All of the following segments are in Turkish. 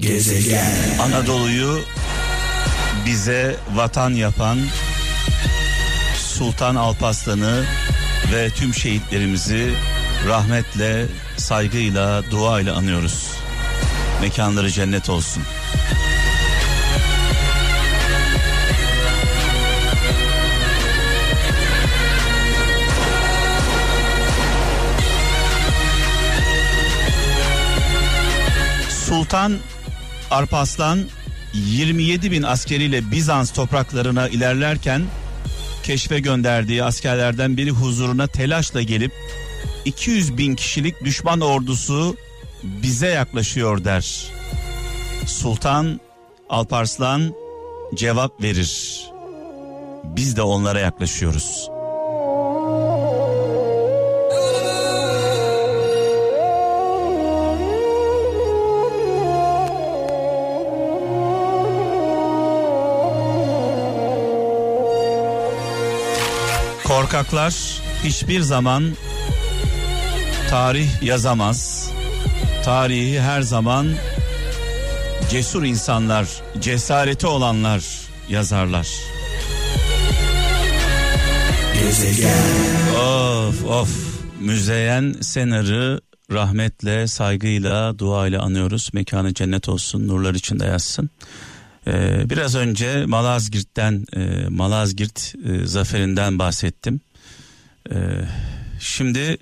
Gezegen. Anadolu'yu bize vatan yapan Sultan Alparslan'ı ve tüm şehitlerimizi rahmetle, saygıyla, duayla anıyoruz. Mekanları cennet olsun. Sultan Arpaslan 27 bin askeriyle Bizans topraklarına ilerlerken keşfe gönderdiği askerlerden biri huzuruna telaşla gelip 200 bin kişilik düşman ordusu bize yaklaşıyor der. Sultan Alparslan cevap verir. Biz de onlara yaklaşıyoruz. Korkaklar hiçbir zaman tarih yazamaz. Tarihi her zaman cesur insanlar, cesareti olanlar yazarlar. Gezegen. Of of Müzeyyen Senar'ı rahmetle, saygıyla, duayla anıyoruz. Mekanı cennet olsun, nurlar içinde yazsın. Ee, biraz önce Malazgirt'ten, e, Malazgirt e, zaferinden bahsettim. Ee, şimdi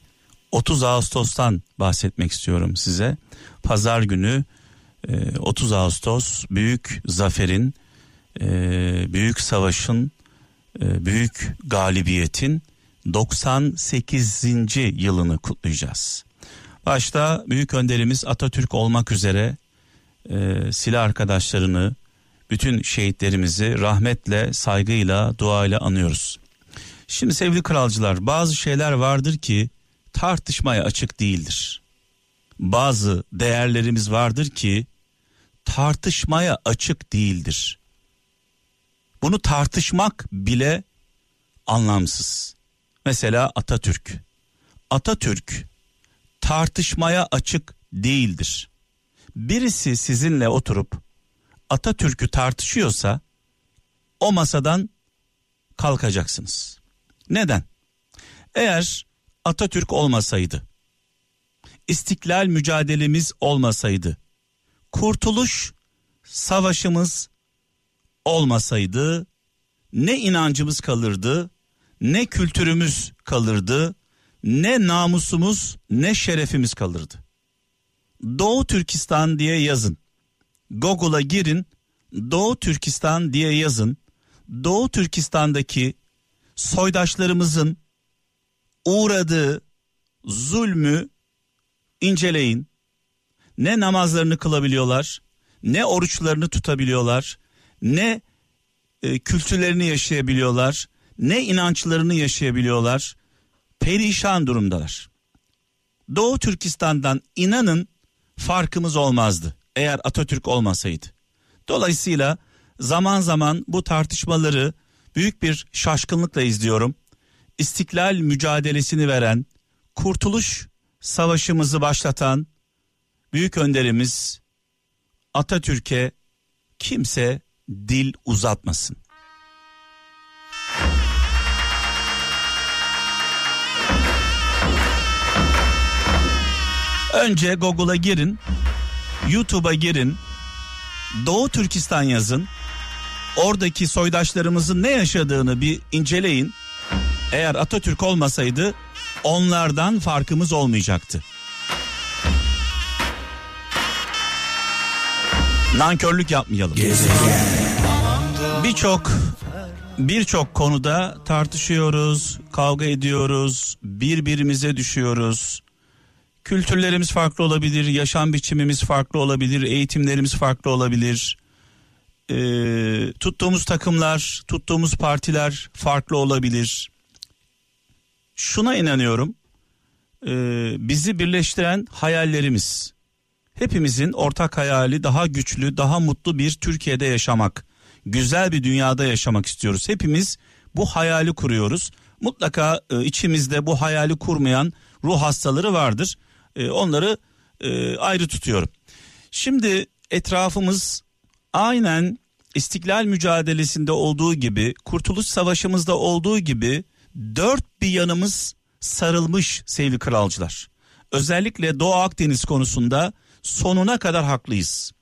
30 Ağustos'tan bahsetmek istiyorum size. Pazar günü 30 e, Ağustos büyük zaferin, e, büyük savaşın, e, büyük galibiyetin 98. yılını kutlayacağız. Başta büyük önderimiz Atatürk olmak üzere silah arkadaşlarını, bütün şehitlerimizi rahmetle, saygıyla, duayla anıyoruz. Şimdi sevgili kralcılar bazı şeyler vardır ki tartışmaya açık değildir. Bazı değerlerimiz vardır ki tartışmaya açık değildir. Bunu tartışmak bile anlamsız. Mesela Atatürk. Atatürk tartışmaya açık değildir. Birisi sizinle oturup Atatürk'ü tartışıyorsa o masadan kalkacaksınız. Neden? Eğer Atatürk olmasaydı, istiklal mücadelemiz olmasaydı, kurtuluş savaşımız olmasaydı ne inancımız kalırdı, ne kültürümüz kalırdı, ne namusumuz, ne şerefimiz kalırdı. Doğu Türkistan diye yazın. Google'a girin. Doğu Türkistan diye yazın. Doğu Türkistan'daki soydaşlarımızın uğradığı zulmü inceleyin. Ne namazlarını kılabiliyorlar, ne oruçlarını tutabiliyorlar, ne e, kültürlerini yaşayabiliyorlar, ne inançlarını yaşayabiliyorlar. Perişan durumdalar. Doğu Türkistan'dan inanın farkımız olmazdı eğer Atatürk olmasaydı. Dolayısıyla zaman zaman bu tartışmaları büyük bir şaşkınlıkla izliyorum. İstiklal mücadelesini veren, kurtuluş savaşımızı başlatan büyük önderimiz Atatürk'e kimse dil uzatmasın. Önce Google'a girin, YouTube'a girin, Doğu Türkistan yazın oradaki soydaşlarımızın ne yaşadığını bir inceleyin. Eğer Atatürk olmasaydı onlardan farkımız olmayacaktı. Nankörlük yapmayalım. Birçok birçok konuda tartışıyoruz, kavga ediyoruz, birbirimize düşüyoruz. Kültürlerimiz farklı olabilir, yaşam biçimimiz farklı olabilir, eğitimlerimiz farklı olabilir e, tuttuğumuz takımlar, tuttuğumuz partiler farklı olabilir. Şuna inanıyorum, e, bizi birleştiren hayallerimiz. Hepimizin ortak hayali daha güçlü, daha mutlu bir Türkiye'de yaşamak. Güzel bir dünyada yaşamak istiyoruz. Hepimiz bu hayali kuruyoruz. Mutlaka e, içimizde bu hayali kurmayan ruh hastaları vardır. E, onları e, ayrı tutuyorum. Şimdi etrafımız aynen İstiklal mücadelesinde olduğu gibi, Kurtuluş Savaşımızda olduğu gibi dört bir yanımız sarılmış sevgili kralcılar. Özellikle Doğu Akdeniz konusunda sonuna kadar haklıyız.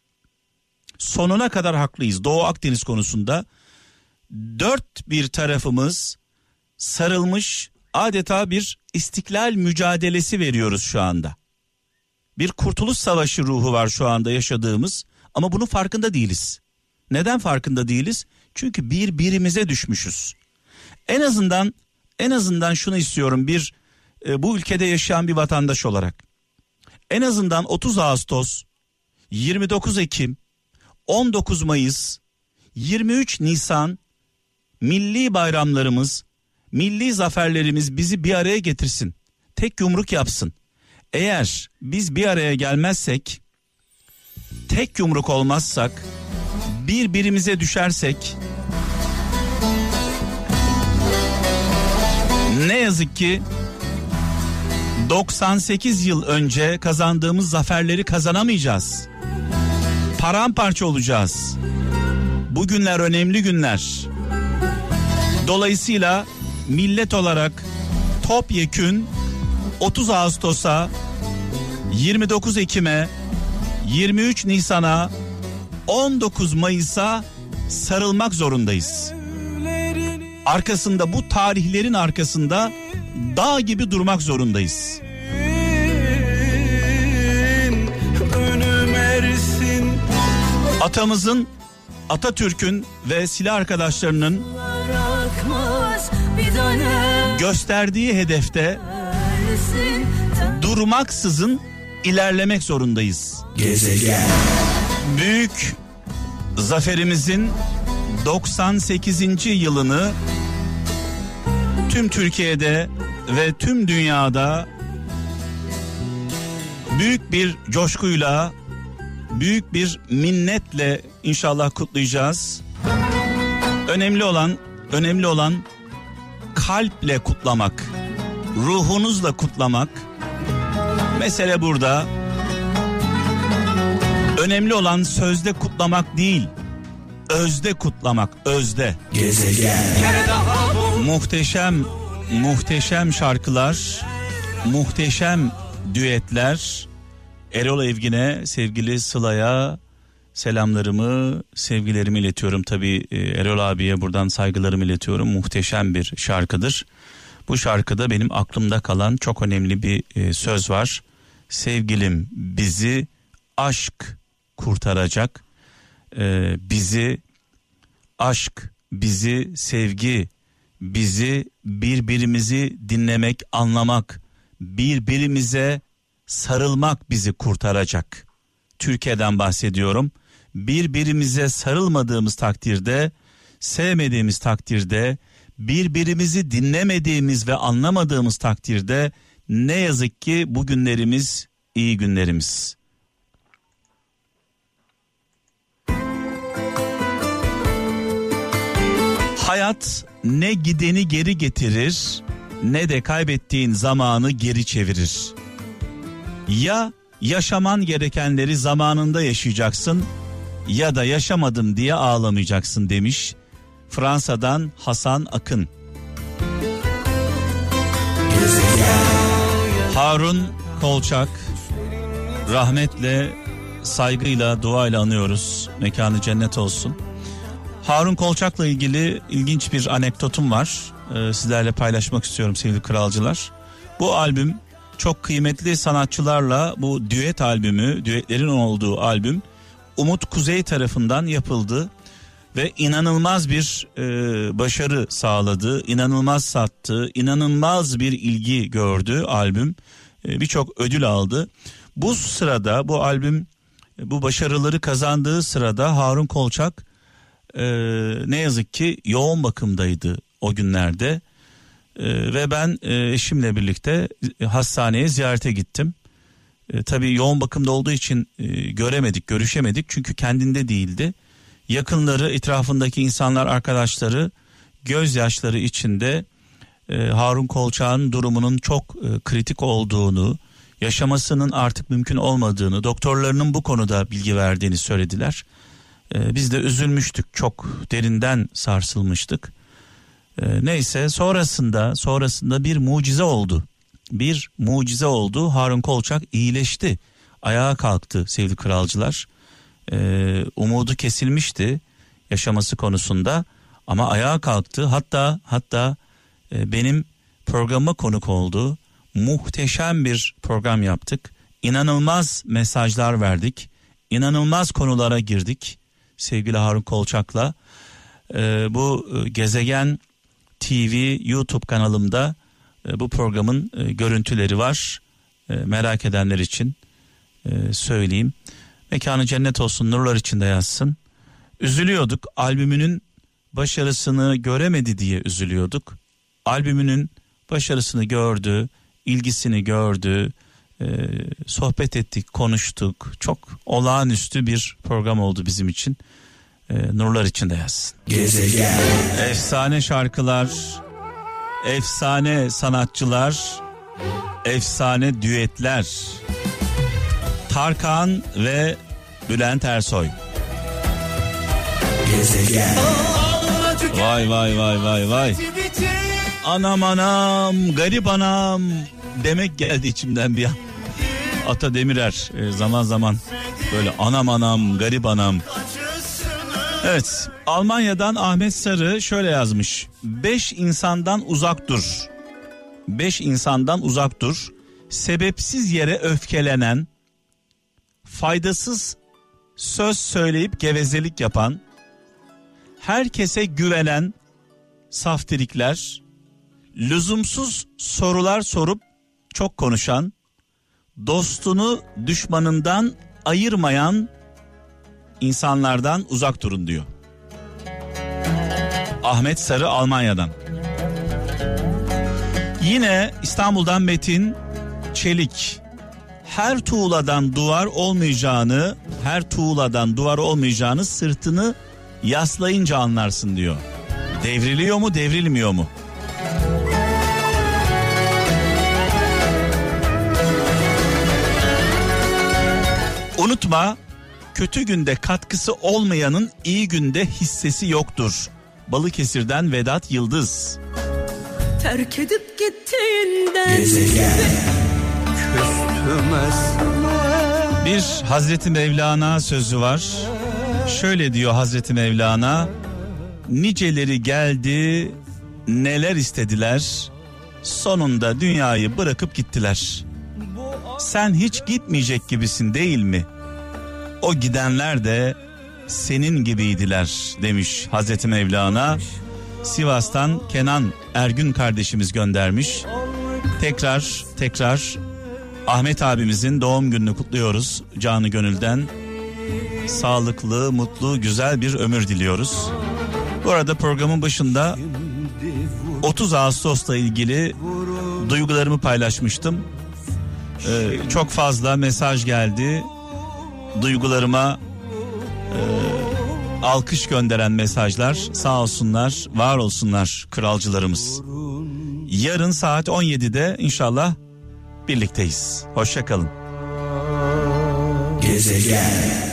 Sonuna kadar haklıyız Doğu Akdeniz konusunda. Dört bir tarafımız sarılmış adeta bir istiklal mücadelesi veriyoruz şu anda. Bir kurtuluş savaşı ruhu var şu anda yaşadığımız ama bunun farkında değiliz. Neden farkında değiliz? Çünkü birbirimize düşmüşüz. En azından en azından şunu istiyorum bir e, bu ülkede yaşayan bir vatandaş olarak. En azından 30 Ağustos, 29 Ekim, 19 Mayıs, 23 Nisan milli bayramlarımız, milli zaferlerimiz bizi bir araya getirsin. Tek yumruk yapsın. Eğer biz bir araya gelmezsek, tek yumruk olmazsak, birbirimize düşersek ne yazık ki 98 yıl önce kazandığımız zaferleri kazanamayacağız. Paramparça olacağız. Bugünler önemli günler. Dolayısıyla millet olarak topyekün 30 Ağustos'a 29 Ekim'e 23 Nisan'a 19 Mayıs'a sarılmak zorundayız. Arkasında bu tarihlerin arkasında dağ gibi durmak zorundayız. Atamızın, Atatürk'ün ve silah arkadaşlarının gösterdiği hedefte durmaksızın ilerlemek zorundayız. Gezegen. Büyük zaferimizin 98. yılını tüm Türkiye'de ve tüm dünyada büyük bir coşkuyla, büyük bir minnetle inşallah kutlayacağız. Önemli olan, önemli olan kalple kutlamak, ruhunuzla kutlamak. Mesele burada. Önemli olan sözde kutlamak değil, özde kutlamak, özde. Gezegen. Muhteşem, muhteşem şarkılar, muhteşem düetler. Erol Evgin'e, sevgili Sıla'ya selamlarımı, sevgilerimi iletiyorum. Tabii e, Erol abiye buradan saygılarımı iletiyorum. Muhteşem bir şarkıdır. Bu şarkıda benim aklımda kalan çok önemli bir e, söz var. Sevgilim bizi aşk kurtaracak. Ee, bizi aşk, bizi sevgi, bizi birbirimizi dinlemek, anlamak, birbirimize sarılmak bizi kurtaracak. Türkiye'den bahsediyorum. Birbirimize sarılmadığımız takdirde, sevmediğimiz takdirde, birbirimizi dinlemediğimiz ve anlamadığımız takdirde ne yazık ki bugünlerimiz iyi günlerimiz. Hayat ne gideni geri getirir ne de kaybettiğin zamanı geri çevirir. Ya yaşaman gerekenleri zamanında yaşayacaksın ya da yaşamadım diye ağlamayacaksın demiş Fransa'dan Hasan Akın. Harun Kolçak rahmetle saygıyla duayla anıyoruz. Mekanı cennet olsun. Harun Kolçak'la ilgili ilginç bir anekdotum var. Ee, sizlerle paylaşmak istiyorum sevgili kralcılar. Bu albüm çok kıymetli sanatçılarla bu düet albümü, düetlerin olduğu albüm Umut Kuzey tarafından yapıldı ve inanılmaz bir e, başarı sağladı, inanılmaz sattı, inanılmaz bir ilgi gördü albüm. E, Birçok ödül aldı. Bu sırada bu albüm bu başarıları kazandığı sırada Harun Kolçak e, ne yazık ki yoğun bakımdaydı o günlerde. E, ve ben e, eşimle birlikte hastaneye ziyarete gittim. E, tabii yoğun bakımda olduğu için e, göremedik, görüşemedik çünkü kendinde değildi. Yakınları, etrafındaki insanlar, arkadaşları gözyaşları içinde e, Harun Kolçak'ın durumunun çok e, kritik olduğunu, yaşamasının artık mümkün olmadığını, doktorlarının bu konuda bilgi verdiğini söylediler. Ee, biz de üzülmüştük, çok derinden sarsılmıştık. Ee, neyse sonrasında sonrasında bir mucize oldu. Bir mucize oldu. Harun Kolçak iyileşti. Ayağa kalktı sevgili kralcılar. Ee, umudu kesilmişti yaşaması konusunda ama ayağa kalktı. Hatta hatta e, benim programa konuk oldu. Muhteşem bir program yaptık. İnanılmaz mesajlar verdik. İnanılmaz konulara girdik sevgili Harun Kolçak'la. Ee, bu e, gezegen TV YouTube kanalımda e, bu programın e, görüntüleri var. E, merak edenler için e, söyleyeyim. Mekanı cennet olsun nurlar içinde yazsın. Üzülüyorduk albümünün başarısını göremedi diye üzülüyorduk. Albümünün başarısını gördü, ilgisini gördü, e, sohbet ettik, konuştuk. Çok olağanüstü bir program oldu bizim için. E, nurlar içinde yazsın. Gezegen. Efsane şarkılar, efsane sanatçılar, efsane düetler. Tarkan ve Bülent Ersoy. Gezegen. Vay vay vay vay vay. Anam anam, garip anam demek geldi içimden bir an. Ata Demirer e, zaman zaman böyle anam anam, garip anam. Evet, Almanya'dan Ahmet Sarı şöyle yazmış. Beş insandan uzak dur. Beş insandan uzak dur. Sebepsiz yere öfkelenen, faydasız söz söyleyip gevezelik yapan, herkese güvenen saftirikler, lüzumsuz sorular sorup çok konuşan, dostunu düşmanından ayırmayan insanlardan uzak durun diyor. Ahmet Sarı Almanya'dan. Yine İstanbul'dan Metin Çelik. Her tuğladan duvar olmayacağını, her tuğladan duvar olmayacağını sırtını yaslayınca anlarsın diyor. Devriliyor mu, devrilmiyor mu? Unutma, kötü günde katkısı olmayanın iyi günde hissesi yoktur. Balıkesir'den Vedat Yıldız. Terk edip Bir Hazreti Mevlana sözü var. Şöyle diyor Hazreti Mevlana. Niceleri geldi, neler istediler. Sonunda dünyayı bırakıp gittiler. Sen hiç gitmeyecek gibisin değil mi? O gidenler de senin gibiydiler demiş Hazreti Mevlana. Sivas'tan Kenan Ergün kardeşimiz göndermiş. Tekrar tekrar Ahmet abimizin doğum gününü kutluyoruz canı gönülden. Sağlıklı, mutlu, güzel bir ömür diliyoruz. Bu arada programın başında 30 Ağustos'la ilgili duygularımı paylaşmıştım. Ee, çok fazla mesaj geldi. Duygularıma e, alkış gönderen mesajlar sağ olsunlar, var olsunlar kralcılarımız. Yarın saat 17'de inşallah birlikteyiz. Hoşçakalın. Gezegen